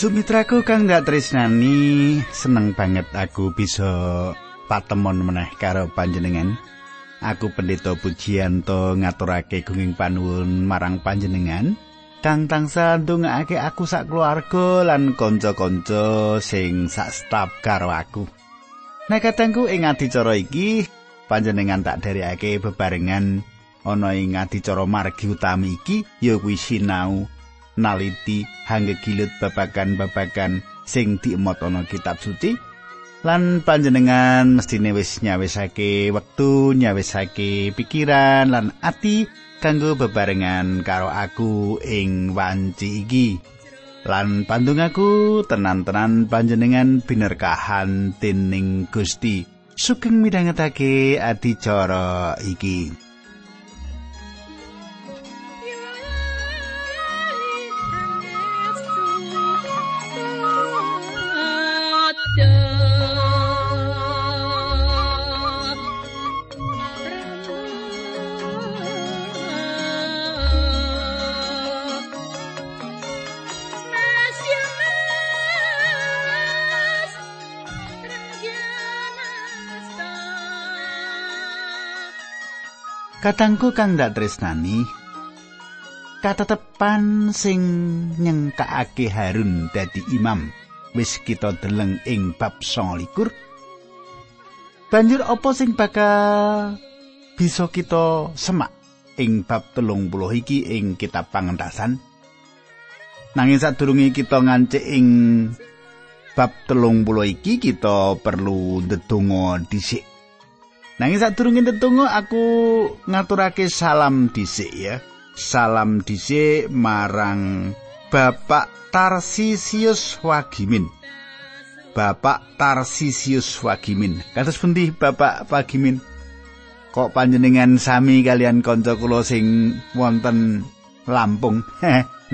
Sumitraku kang dak tresnani, seneng banget aku bisa patemon meneh karo panjenengan. Aku pendeta Pujianto ngaturake gunging panuwun marang panjenengan. Kang tansah ndongake aku sak keluarga lan kanca-kanca sing sak staf karo aku. Nek katengku ing adicara iki panjenengan tak dherekake bebarengan ana ing adicara margi utami iki ya kuwi sinau naliti hanggegilut babagan-babagan sing diemot ana kitab suci. Lan panjenengan mestine wis nyawisake wektu nyawisake pikiran lan ati kanggo bebarengan karo aku ing wanci iki. Lan pandungaku tenan-tenan panjenengan binerkahan dening Gusti. Sugeng midhangetake adicara iki Katangku kang ndak tresnani. Katetepan sing nyengkakake Harun dadi imam wis kita deleng ing bab 29 Banjur apa sing bakal bisa kita semak ing bab telung puluh iki ing kitab pangentasan? Nanging sadurunge kita ngancik ing bab telung puluh iki kita perlu ndedonga dhisik Nanging sadurunge tetunggu aku ngaturake salam dhisik ya. Salam dhisik marang Bapak Tarsisius Wagimin. Bapak Tarsisius Wagimin. Kados pundi Bapak Wagimin? Kok panjenengan sami kalian kanca kula sing wonten Lampung?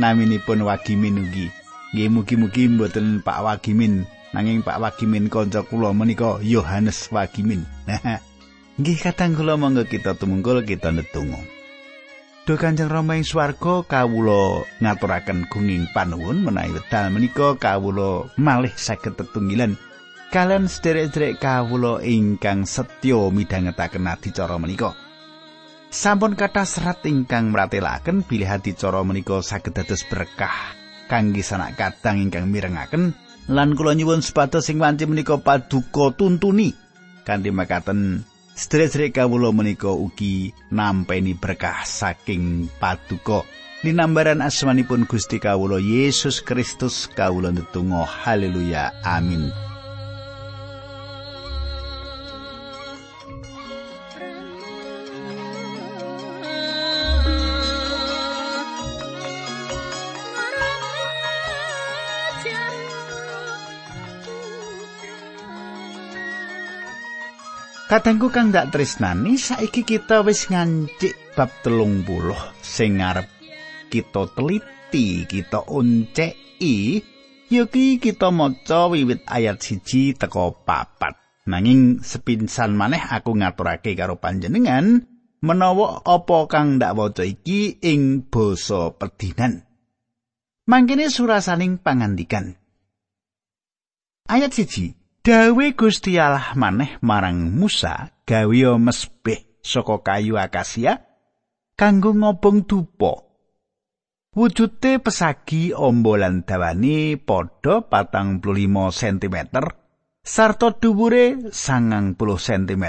Naminipun Wagimin ugi. Nggih mugi-mugi mboten Pak Wagimin, nanging Pak Wagimin kanca kula menika Yohanes Wagimin. Nggih kadang kula monggo kita tumungkul kita netunggu. Do Kanjeng Rama ing swarga kawula ngaturaken gunging panuwun menawi wedal menika kawula malih saged tetunggilan kalian sederek-sederek kawula ingkang setya midhangetaken adicara menika. Sampun kata serat ingkang meratelaken bilih adicara menika saged dados berkah kangge sanak kadang ingkang mirengaken lan kula nyuwun sepados sing wanci menika paduka tuntuni kanthi makaten Sedherek kawula menika ugi nampeni berkah saking paduka. Linambaran asmanipun Gusti kawula Yesus Kristus kawula netunggal haleluya amin. Kadangku kang dak tresnani saiki kita wis ngancik bab telung puluh sing ngarep kita teliti kita unceki. Yuki kita maca wiwit ayat siji teko papat. Nanging sepinsan maneh aku ngaturake karo panjenengan menawa apa kang ndak waca iki ing basa pedinan. Mangkene surasaning pangandikan. Ayat siji Dawe Gusti Allah maneh marang Musa gawe mesbeh saka kayu akasia kanggo ngobong dupa. Wujute pesagi ombolan dawane padha patang puluh lima cm, sarta dhuwure sangang puluh cm,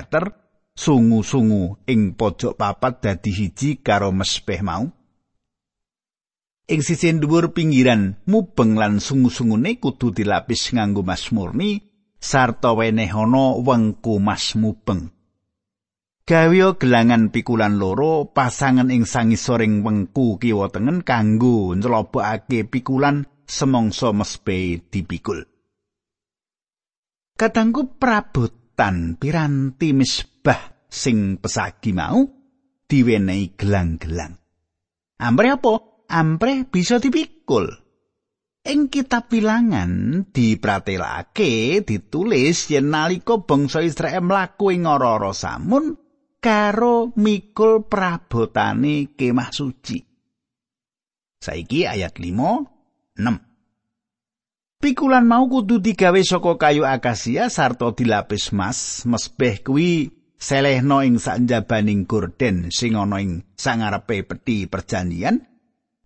sungu-sungu ing pojok papat dadi hiji karo mesbeh mau. Ing sisi dhuwur pinggiran mubeng lan sungu-sungune kudu dilapis nganggo mas murni sarta wenehana wengku mas mubeng. Gawe gelangan pikulan loro pasangan ing sangisoring wengku kiwa tengen kanggo ncelobokake pikulan semongso mesbe dipikul. Katangku prabotan piranti misbah sing pesagi mau diwenehi gelang-gelang. Amre apa? Amre bisa dipikul. Ing kitab Bilangan dipratelake ditulis yen nalika bangsa Israel mlaku ing ora samun karo mikul prabotane kemah suci. Saiki ayat 5 6 Pikulan mau kudu digawe saka kayu akasia sarta dilapis mas. Mesbeh kuwi selehno ing sanjabaning gorden sing ana ing sangarepe peti perjanjian.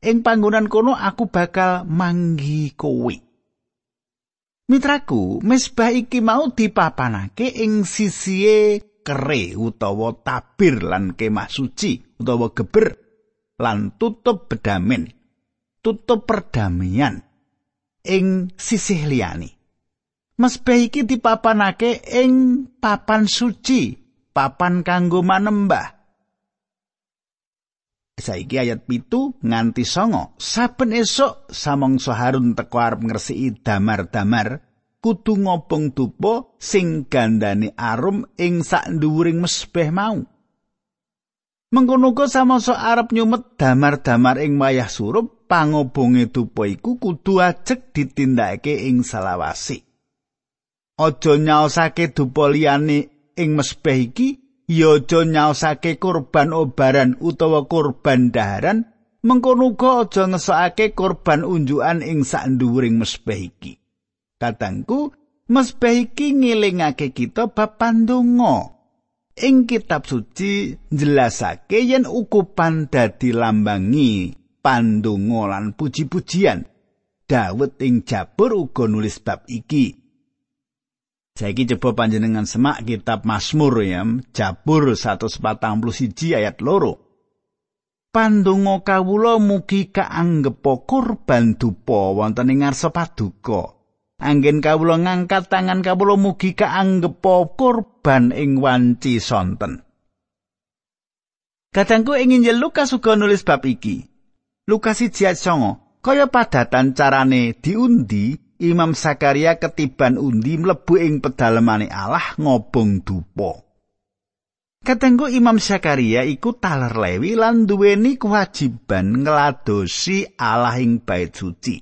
Ing panggonan kono aku bakal manggi kowe. Mitraku, mesbah iki mau dipapanake ing sisihe kere utawa tabir lan kemah suci utawa geber lan tutup bedamen. Tutup perdamaian. ing sisih liyane. Mesbeh iki dipapanake ing papan suci, papan kanggo manembah. Saiki ayat pitu nganti songo. Saben esok samangsa Harun teko arep ngresiki damar-damar, kudu ngobong dupa sing gandane arum ing sak nduwuring mesbeh mau. Mengkono uga samangsa arep nyumet damar-damar ing wayah surup, pangobonge dupa iku kudu ajeg ditindakake ing salawasi. Aja nyaosake dupa liyane ing mesbeh iki, ya aja nyaosake kurban obaran utawa kurban daharan, mengkono uga aja ngesokake kurban unjukan ing sandhuwuring mesbeh iki. Katangku, mesbeh iki ngelingake kita bab pandonga. Ing kitab suci njelasake yen ukupan dadi lambangi pandonga lan puji-pujian. Dawet ing Jabur uga nulis bab iki. Saiki coba panjenengan semak kitab Mazmur ya, Jabur 141 ayat loro. Pandonga kawula mugi kaanggep kurban dupa wonten ing ngarsa paduka. Anggen kawula ngangkat tangan kawula mugi kaanggep kurban ing wanci sonten. Kadangku ingin Lukas uga nulis bab iki. Lukas 1:9 kaya padatan carane diundi Imam Sakaria ketiban undi mlebu ing pedalemane Allah ngobong dupa. Katenggo Imam Sakaria iku taler lewi lan duweni kewajiban ngladosi Allah ing bait suci.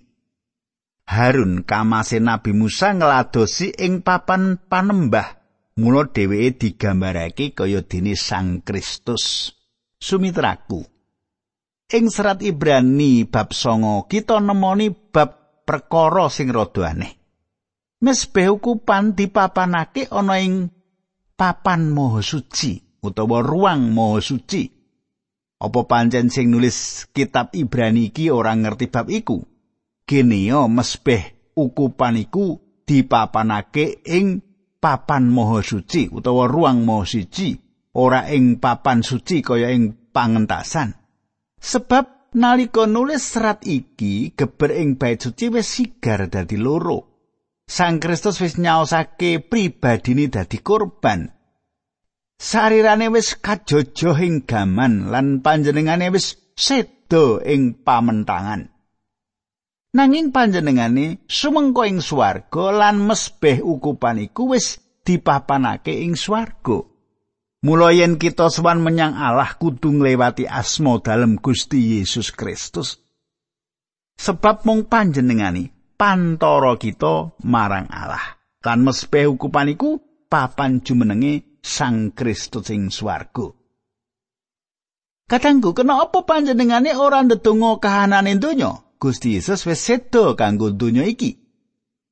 Harun kamase Nabi Musa ngladosi ing papan panembah. Mula dheweke digambarake kaya dene Sang Kristus. Sumitraku. Ing serat Ibrani bab songo kita nemoni bab perkara sing rada aneh. Mesbeh ukupan dipapanake ana ing papan maha suci utawa ruang maha suci. Apa pancen sing nulis kitab Ibrani iki ora ngerti bab iku? Geneo mesbeh ukupan iku dipapanake ing papan maha suci utawa ruang maha suci, ora ing papan suci kaya ing pangentasan. Sebab nalika nulis serat iki geber ing bait suci wis sigar dadi loro. Sang Kristus wis nyaosake pribadine dadi korban. Sarirane wis kajojo ing gaman lan panjenengane wis sedo ing pamentangan. Nanging panjenengane sumengko ing swarga lan mesbeh ukupan iku wis dipapanake ing swarga. Mula yen kita sowan menyang Allah kudu nglewati asma dalem Gusti Yesus Kristus. Sebab mung panjenengani pantoro kita marang Allah. Kan mespe ukupan iku papan jumenenge Sang Kristus ing swarga. Katanggu, kena apa panjenengane ora ndedonga kahanane donya? Gusti Yesus wis sedo kanggo donya iki.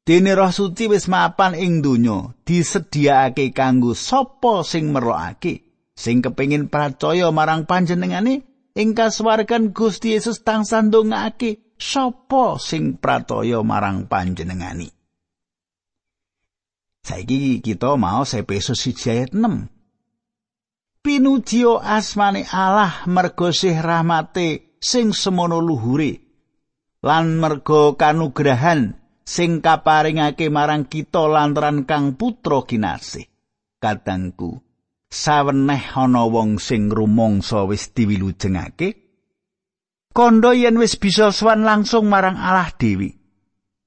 Dene Roh Suci wis mapan ing donya, disediakake kanggo sapa sing merokake, sing kepengin percaya marang panjenengane ing kasuwargan Gusti Yesus tansah ndongaake sapa sing percaya marang panjenengane. Saiki kita mau Efesus 1 ayat 6. Pinujio asmane Allah mergo sih rahmate sing semono luhure lan mergo kanugrahan sing kaparingake marang kita lantaran kang putra kinasih. Kadangku, saweneh ana wong sing rumangsa wis diwilujengake, kandha yen wis bisa sowan langsung marang Allah dewi.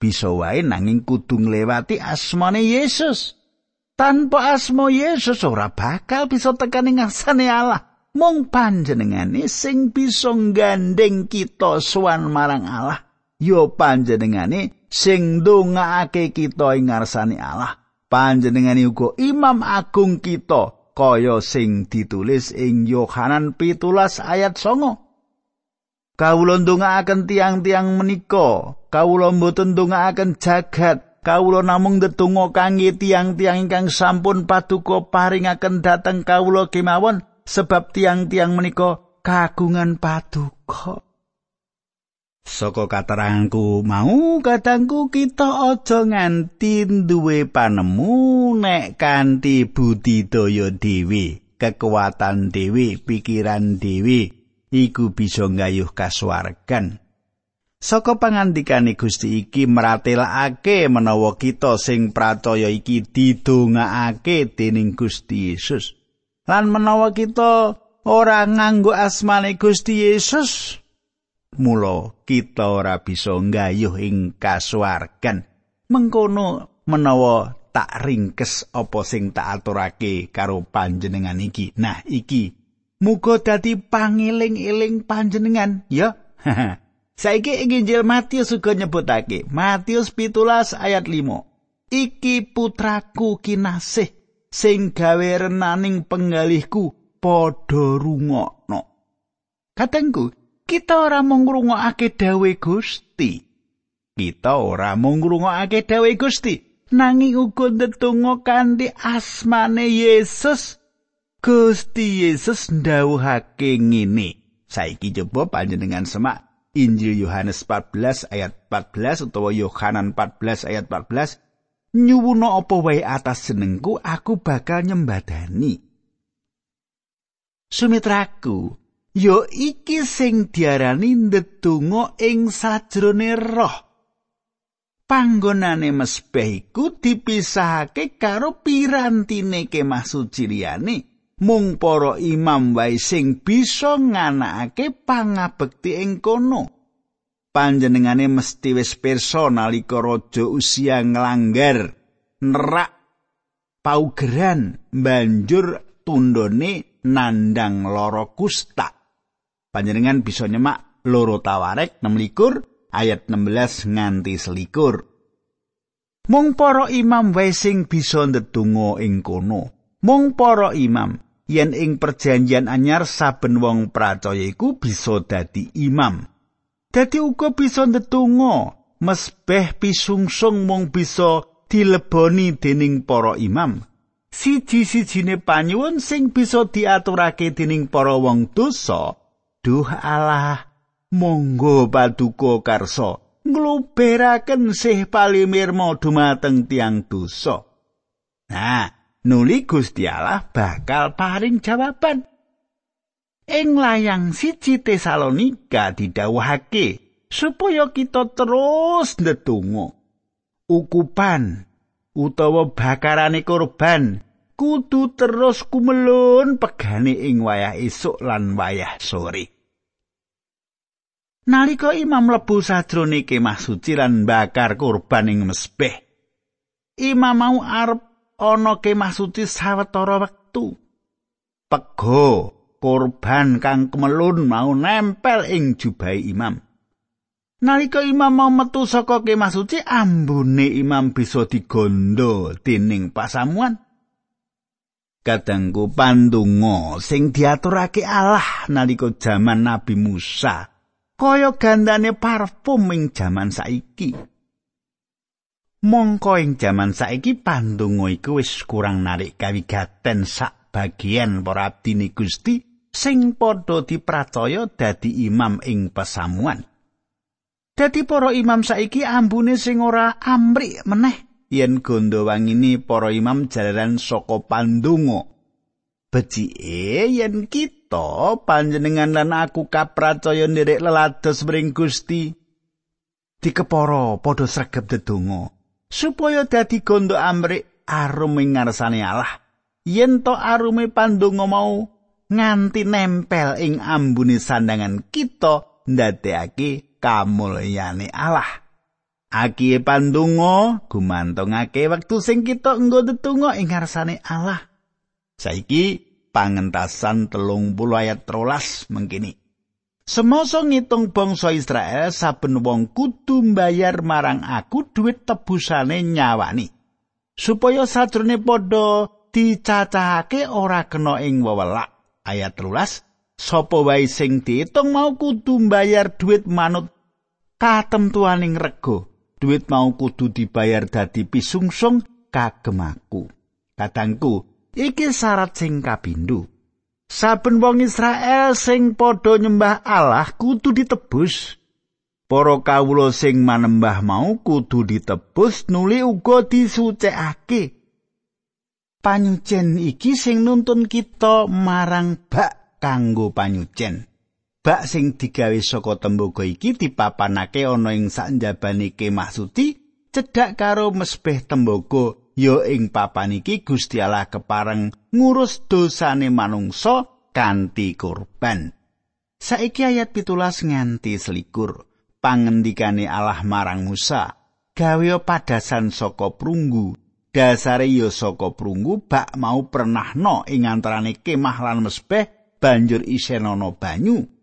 Bisa wae nanging kudu nglewati asmane Yesus. Tanpa asma Yesus ora bakal bisa tekan ngarsane Allah. Mung panjenengane sing bisa gandeng kita sowan marang Allah. Yo panjenengane sing ndongaake kita ing ngarsane Allah. Panjenengane uga Imam Agung kita kaya sing ditulis ing Yohanan pitulas ayat songo. Kawula ndongaaken tiang-tiang menika, kawula mboten ndongaaken jagat, kawula namung ndedonga kangge tiang-tiang ingkang sampun paduka paringaken dhateng kawula kemawon sebab tiang-tiang menika kagungan paduka. Saka katerangku mau kadangku kita aja nganti duwe panemu nek kanthi budidaya dhewe, kekuatan dhewe, pikiran dhewe. iku bisa nggayuh kasuwargan. Saka pangandikane Gusti iki meratelakake menawa kita sing pracaya iki didongakake dening Gusti Yesus. Lan menawa kita ora nganggo asmane Gusti Yesus, mula kita ora bisa nggayuh ing kasuwargan. Mengkono menawa tak ringkes apa sing tak aturake karo panjenengan iki. Nah, iki Muga dadi pangeling-eling panjenengan, ya. Saiki Injil Matius uga nyebutake, Matius pitulas ayat 5. Iki putraku kinasih sing gawe renaning penggalihku padha rungokno. Katengku, kita ora mung ngrungokake dawuh Gusti. Kita ora mung ngrungokake dawuh Gusti, nanging uga ndedonga kanthi asmane Yesus Gusti Yesus ndawuhake ngene. Saiki coba panjenengan semak Injil Yohanes 14 ayat 14 utawa Yohanan 14 ayat 14 nyuwuna apa wae atas jenengku aku bakal nyembadani. Sumitraku, yo iki sing diarani ndedonga ing sajrone roh. Panggonane mesbeh iku dipisahake karo pirantine kemah suci liyane. mung para imam wae sing bisa nganakake pangabekti ing kono. Panjenengane mesti wis pirsa nalika raja usia nglanggar nerak paugeran banjur tundone nandang loro kusta. Panjenengan bisa nyemak loro tawarek 6 ayat 16 nganti selikur. Mung para imam wae sing bisa ndedonga ing kono. Mung para imam yen ing perjanjian anyar saben wong percaya iku bisa dadi imam. Dadi uga bisa ndedonga, mesbeh pisungsung mung bisa dileboni dening para imam. Siji-sijine panyuwun sing bisa diaturake dening para wong dosa, duh Allah, monggo paduka karsa ngluberaken sih palimirma dumateng tiang dosa. Nah, nuli Gusti Allah bakal paring jawaban. Ing layang siji Tesalonika didhawuhake supaya kita terus ndedonga. Ukupan utawa bakarane korban kudu terus kumelun pegane ing wayah esuk lan wayah sore. Nalika imam mlebu sajrone kemah suci lan bakar korban ing mesbeh, imam mau arep ana kemah suci sawetara wektu. Pego korban kang kemelun mau nempel ing jubah imam. Nalika imam mau metu saka kemah suci, ambune imam bisa digondo dening pasamuan. Kadangku pandungo sing diaturake Allah nalika jaman Nabi Musa kaya gandane parfum ing jaman saiki. Mongko ing jaman saiki pandonga iku wis kurang narik kawigaten sak bagian para abdine Gusti sing padha dipracaya dadi imam ing pesamuan. Dadi para imam saiki ambune sing ora amrik meneh yen gondo wangine para imam jalaran saka pandonga. Becike yen kita panjenengan lan aku kapracaya nderek lelados mring Gusti dikepara padha sregep dedonga. supaya dadi gondo amrik arum ing ngarsane Allah yen to arume pandonga mau nganti nempel ing ambune sandangan kita ndadekake kamulyane Allah Aki pandonga gumantongake wektu sing kita enggo tetunggo ing ngarsane Allah. Saiki pangentasan telung puluh ayat rolas mengkini. Semasa ngitung bangsa Israel saben wong kudu mbayar marang aku duit tebusane nyawani. Supaya sadurunge padha dicacahake ora kena ing wewelak. Ayat 13 sapa wae sing diitung mau kudu mbayar dhuwit manut katemtuaning rega dhuwit mau kudu dibayar dadi pisungsung kagem aku. Kadangku iki syarat sing kapindho saben wong Israel sing padha nyembah Allah kudu ditebus. Para kawula sing manembah mau kudu ditebus nuli uga disucikake panyucen iki sing nuntun kita marang bak kanggo panyucen. Bak sing digawe saka tembaga iki dipapanake ana ing sanjabane kemah suci cedhak karo mesbeh tembaga ya ing papan iki Gusti Allah kepareng ngurus dosane manungsa kanthi kurban. Saiki ayat pitulas nganti selikur pangendikane Allah marang Musa gawe padasan saka prunggu dasare ya saka prunggu bak mau pernahno ing antarane kemah lan mesbeh banjur isen ana banyu.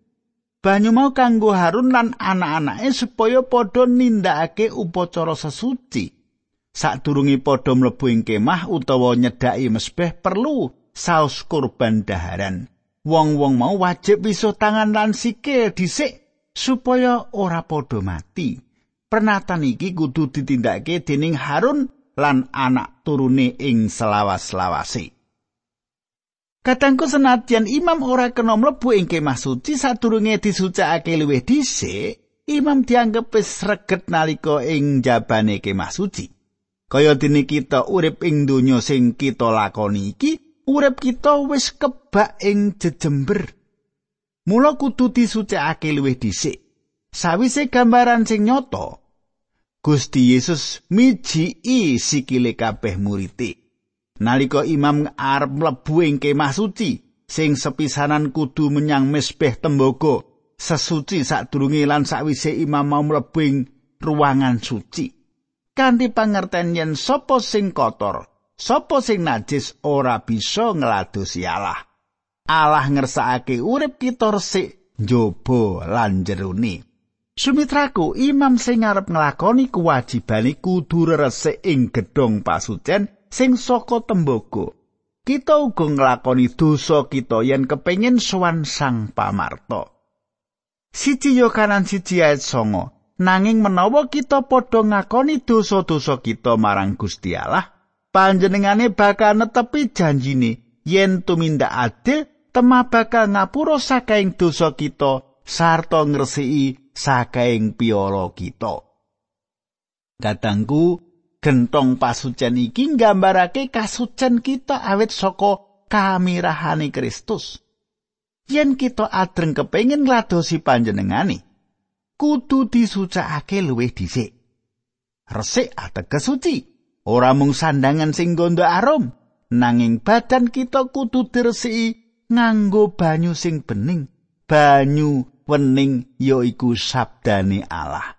Banyu mau kanggo Harun lan anak-anake supaya padha nindakake upacara sesuci. Sadurunge padha mlebu ing kemah utawa nyedhaki mesbeh perlu saus kurban daharan. Wong-wong mau wajib wisuh tangan lan sikil dhisik supaya ora padha mati. Pernatan iki kudu ditindakake dening Harun lan anak turune ing selawas-lawase. Kadangku senadyan imam ora kena mlebu ing kemah suci sadurunge disucikake luwih dhisik, imam dianggep wis reget nalika ing jabane kemah suci. Kaya dene kita urip ing donya sing kita lakoni iki, urip kita wis kebak ing jejember. Mula kudu disucikake luwih dhisik. Sawise gambaran sing nyata, Gusti Yesus miji sikile kabeh murid Nalika imam arep mlebu ing kemah suci, sing sepisanan kudu menyang mesbeh tembaga, sesuci sadurunge lan sakwise imam mau mlebu ing ruangan suci. Kanthi pangerten yen sapa sing kotor, sapa sing najis ora bisa ngladosi Allah. Allah ngersakake urip kita resik njaba lan jerone. Sumitraku, imam sing arep nglakoni kewajibane kudu resik ing gedhong pasucen sing saka tembaga. Kita uga nglakoni dosa kita yen kepengin sowan Sang Pamarta. Siji Yohanan siji ayat songo. Nanging menawa kita padha ngakoni dosa-dosa kita marang Gusti Allah, panjenengane bakal netepi janjine yen tumindak adil tema bakal ngapura sakaing dosa kita sarta ngresiki sakaing piolo kita. Kadangku gentong pasucen iki nggambarake kasucen kita awit saka kamirahane Kristus. Yen kita adreng kepengin ngladosi panjenengane, kudu disucakake luwih dhisik. Resik ateges suci, ora mung sandangan sing gondo arum, nanging badan kita kudu diresiki nganggo banyu sing bening. Banyu wening ya iku sabdane Allah.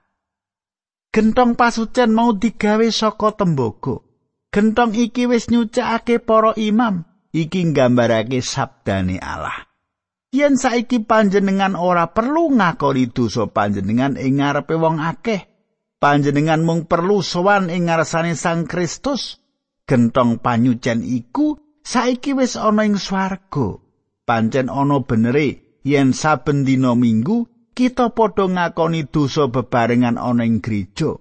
Gentong pasucen mau digawe saka tembaga. Gentong iki wis nyucikake para imam, iki nggambarake sabdane Allah. Yen saiki panjenengan ora perlu ngakoni dosa panjenengan ing ngarepe wong akeh, panjenengan mung perlu sowan ing ngarsane Sang Kristus. Gentong panyucen iku saiki wis ana ing swarga. Pancen ana benere yen saben dina Minggu kita padha ngakoni dosa bebarengan ana ing gereja.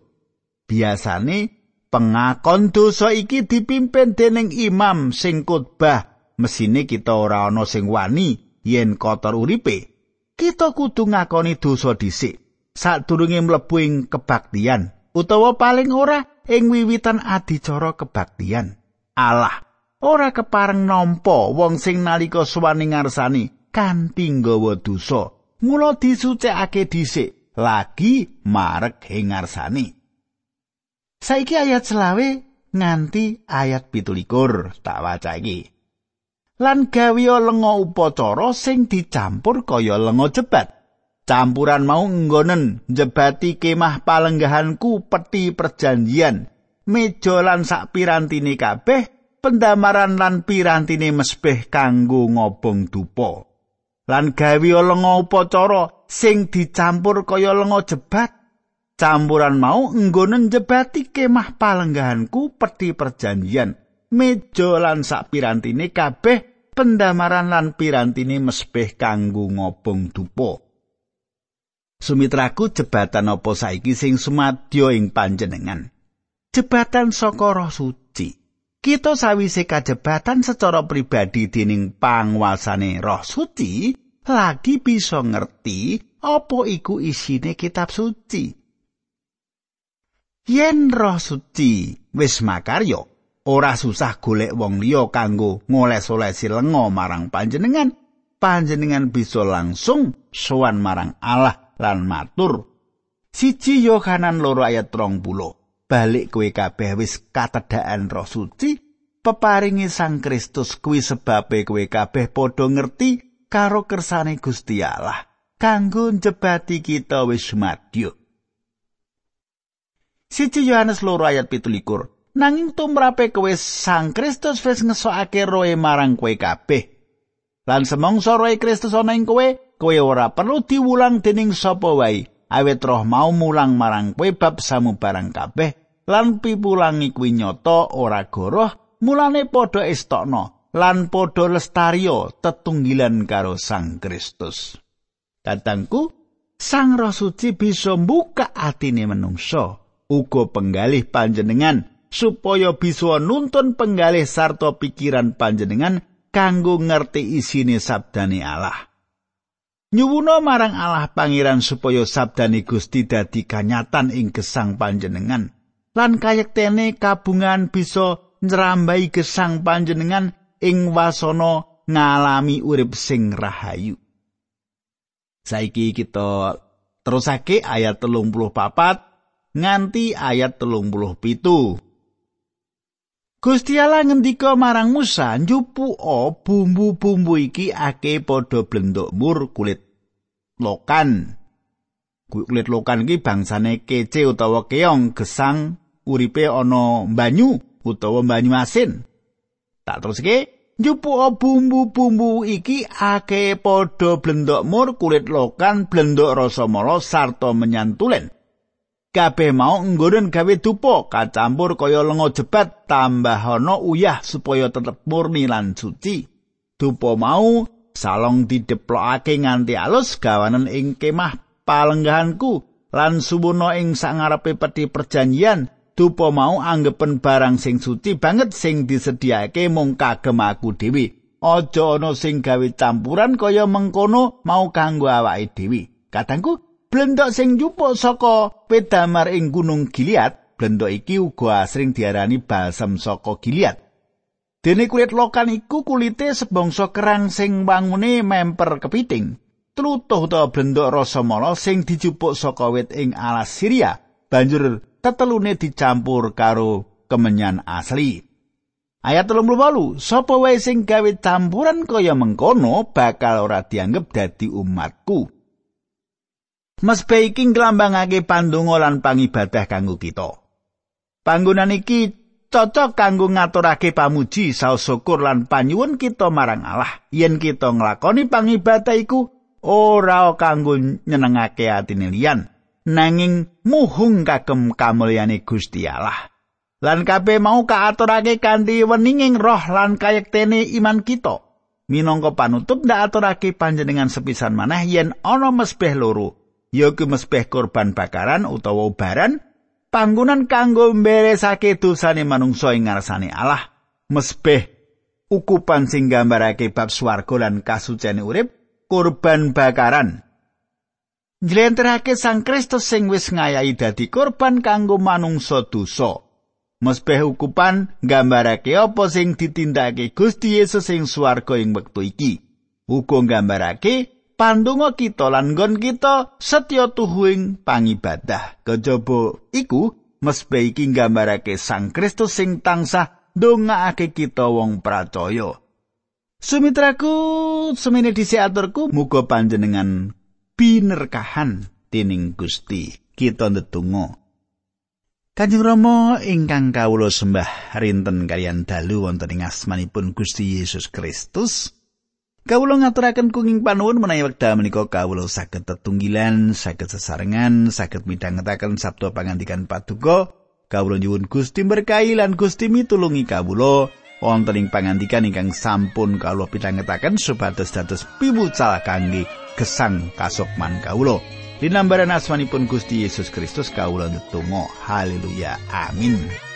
Biasane pengakon dosa iki dipimpin dening imam sing khotbah. Mesine kita ora ana sing wani yen kotor uripe. Kita kudu ngakoni dosa dhisik sadurunge mlebu ing kebaktian utawa paling ora ing wiwitan adicara kebaktian. Allah ora kepareng nampa wong sing nalika suwani ngarsani kanthi nggawa dosa. Mula disucikake dhisik lagi marek ing ngarsane. Saiki ayat selawe nganti ayat pitulikur tak waca iki. Lan gawe lenga upacara sing dicampur kaya lenga jebat. Campuran mau nggonen jebati kemah palenggahanku peti perjanjian. Meja lan sak pirantine kabeh pendamaran lan pirantine mesbeh kanggo ngobong dupa. Lan gawe lenga upacara sing dicampur kaya lenga jebat campuran mau nggonen jebati kemah palenggahanku peti perjanjian meja lan sak pirantine kabeh pendamaran lan pirantine mesbeh kanggo ngobong dupa. Sumitraku jebatan apa saiki sing sumadyo ing panjenengan? Jebatan saka Roh Suci. Kita sawise kajebatan secara pribadi dening panguasane Roh Suci, lagi bisa ngerti apa iku isine kitab suci. Yen Roh Suci wis makarya, ora susah golek wong liya kanggo ngoles-olesi lenga marang panjenengan. Panjenengan bisa langsung sowan marang Allah lan matur siji Yohanan loro ayat rong balik kowe kabeh wis katedhakan roh suci peparingi sang Kristus kuwi sebabe kowe kabeh padha ngerti karo kersane Gusti Allah kanggo njebati kita wis madya. Siji Yohanes loro ayat pitulikur nanging tumrape kowe sang Kristus wis ngesokake roe marang kowe kabeh. Lan semongso roe Kristus ana ing kowe kowe ora perlu diwulang dening sapa wae awet roh mau mulang marang kowe bab samubarang kabeh lan pipulangi kuwi nyata ora goroh mulane padha estokno lan padha lestario tetunggilan karo Sang Kristus Tatangku Sang Roh Suci bisa mbuka atine menungso uga penggalih panjenengan supaya bisa nuntun penggalih sarta pikiran panjenengan kanggo ngerti isine sabdane Allah. Nyuwuna marang Allah Pangeran supaya sabdane Gusti dadi kanyatan ing gesang panjenengan lan kayektene kabungan bisa nyerambai gesang panjenengan ing wasana ngalami urip sing rahayu. Saiki kita terusake ayat telung puluh papat nganti ayat telung puluh pitu. Gusti Allah ngendika marang Musa, "Njupuka bumbu-bumbu iki ake padha blendok mur kulit lokan." Kulit lokan iki bangsane kece utawa keong gesang uripe ana banyu utawa banyu asin. Tak teruske, "Njupuka bumbu-bumbu iki ake padha blendok mur kulit lokan blendok rasa mala sarta menyantulen." Kabeh mau nggonen gawe dupa kacampur kaya lenga jebat tambah ana uyah supaya tetep murni lan suci. Dupa mau salong dideplokake nganti alus gawanen ing kemah palenggahanku lan suwono ing sangarepe peti perjanjian. Dupa mau anggepen barang sing suci banget sing disediake mung kagem aku dhewe. Aja ana sing gawe campuran kaya mengkono mau kanggo awake dhewe. Kadangku blendok sing njupuk saka pedamar ing Gunung Gilead, blendok iki uga asring diarani balsam saka Gilead. Dene kulit lokan iku kulite sebangsa kerang sing wangune memper kepiting. Tlutuh utawa blendok rasa mala sing dijupuk saka wit ing alas Syria, banjur tetelune dicampur karo kemenyan asli. Ayat 38, sapa wae sing gawe campuran kaya mengkono bakal ora dianggep dadi umatku. Mesbe iki nglambangake pandonga lan pangibadah kanggo kita. Panggonan iki cocok kanggo ngaturake pamuji, saos syukur lan panyuwun kita marang Allah. Yen kita nglakoni pangibadah iku ora kanggo nyenengake atine liyan, nanging muhung kagem kamulyane Gusti Allah. Lan kabeh mau kaaturake kanthi weninging roh lan kayektene iman kita. Minangka panutup ndak aturake panjenengan sepisan maneh yen ana mesbeh loro ya ku mespeh korban bakaran utawa ubaran panggonan kanggo mberesake dosane manungsa ing ngarsane Allah. Mespeh ukupan sing gambarake bab swarga lan kasucene urip korban bakaran. Njlentrehake sang Kristus sing wis ngayahi dadi korban kanggo manungsa dosa. Mespeh ukupan gambarake apa sing ditindakake Gusti Yesus sing swarga ing wektu iki? Uga gambarake pandonga kita lan nggon kita setya tuhuing pangibadah. Kejaba iku mesbe iki nggambarake Sang Kristus sing tansah ndongaake kita wong pracaya. Sumitraku, semene disiaturku muga panjenengan binerkahan dening Gusti. Kita ndedonga. Kanjeng Rama ingkang kawula sembah rinten kalian dalu wonten ing asmanipun Gusti Yesus Kristus. Kawula ngaturaken kenging panuwun menawi wekdal menika kawula saged tetunggilan, saged sesarengan, saged midhangetaken sabda pangandikan Paduka. Kawula nyuwun Gusti berkahi lan Gusti mitulungi kawula wonten ing pangandikan ingkang sampun kawula pitangetaken supados dados piwucal kangge gesang kasukman kawula. Dinambaran asmanipun Gusti Yesus Kristus kawula ndutung. Haleluya. Amin.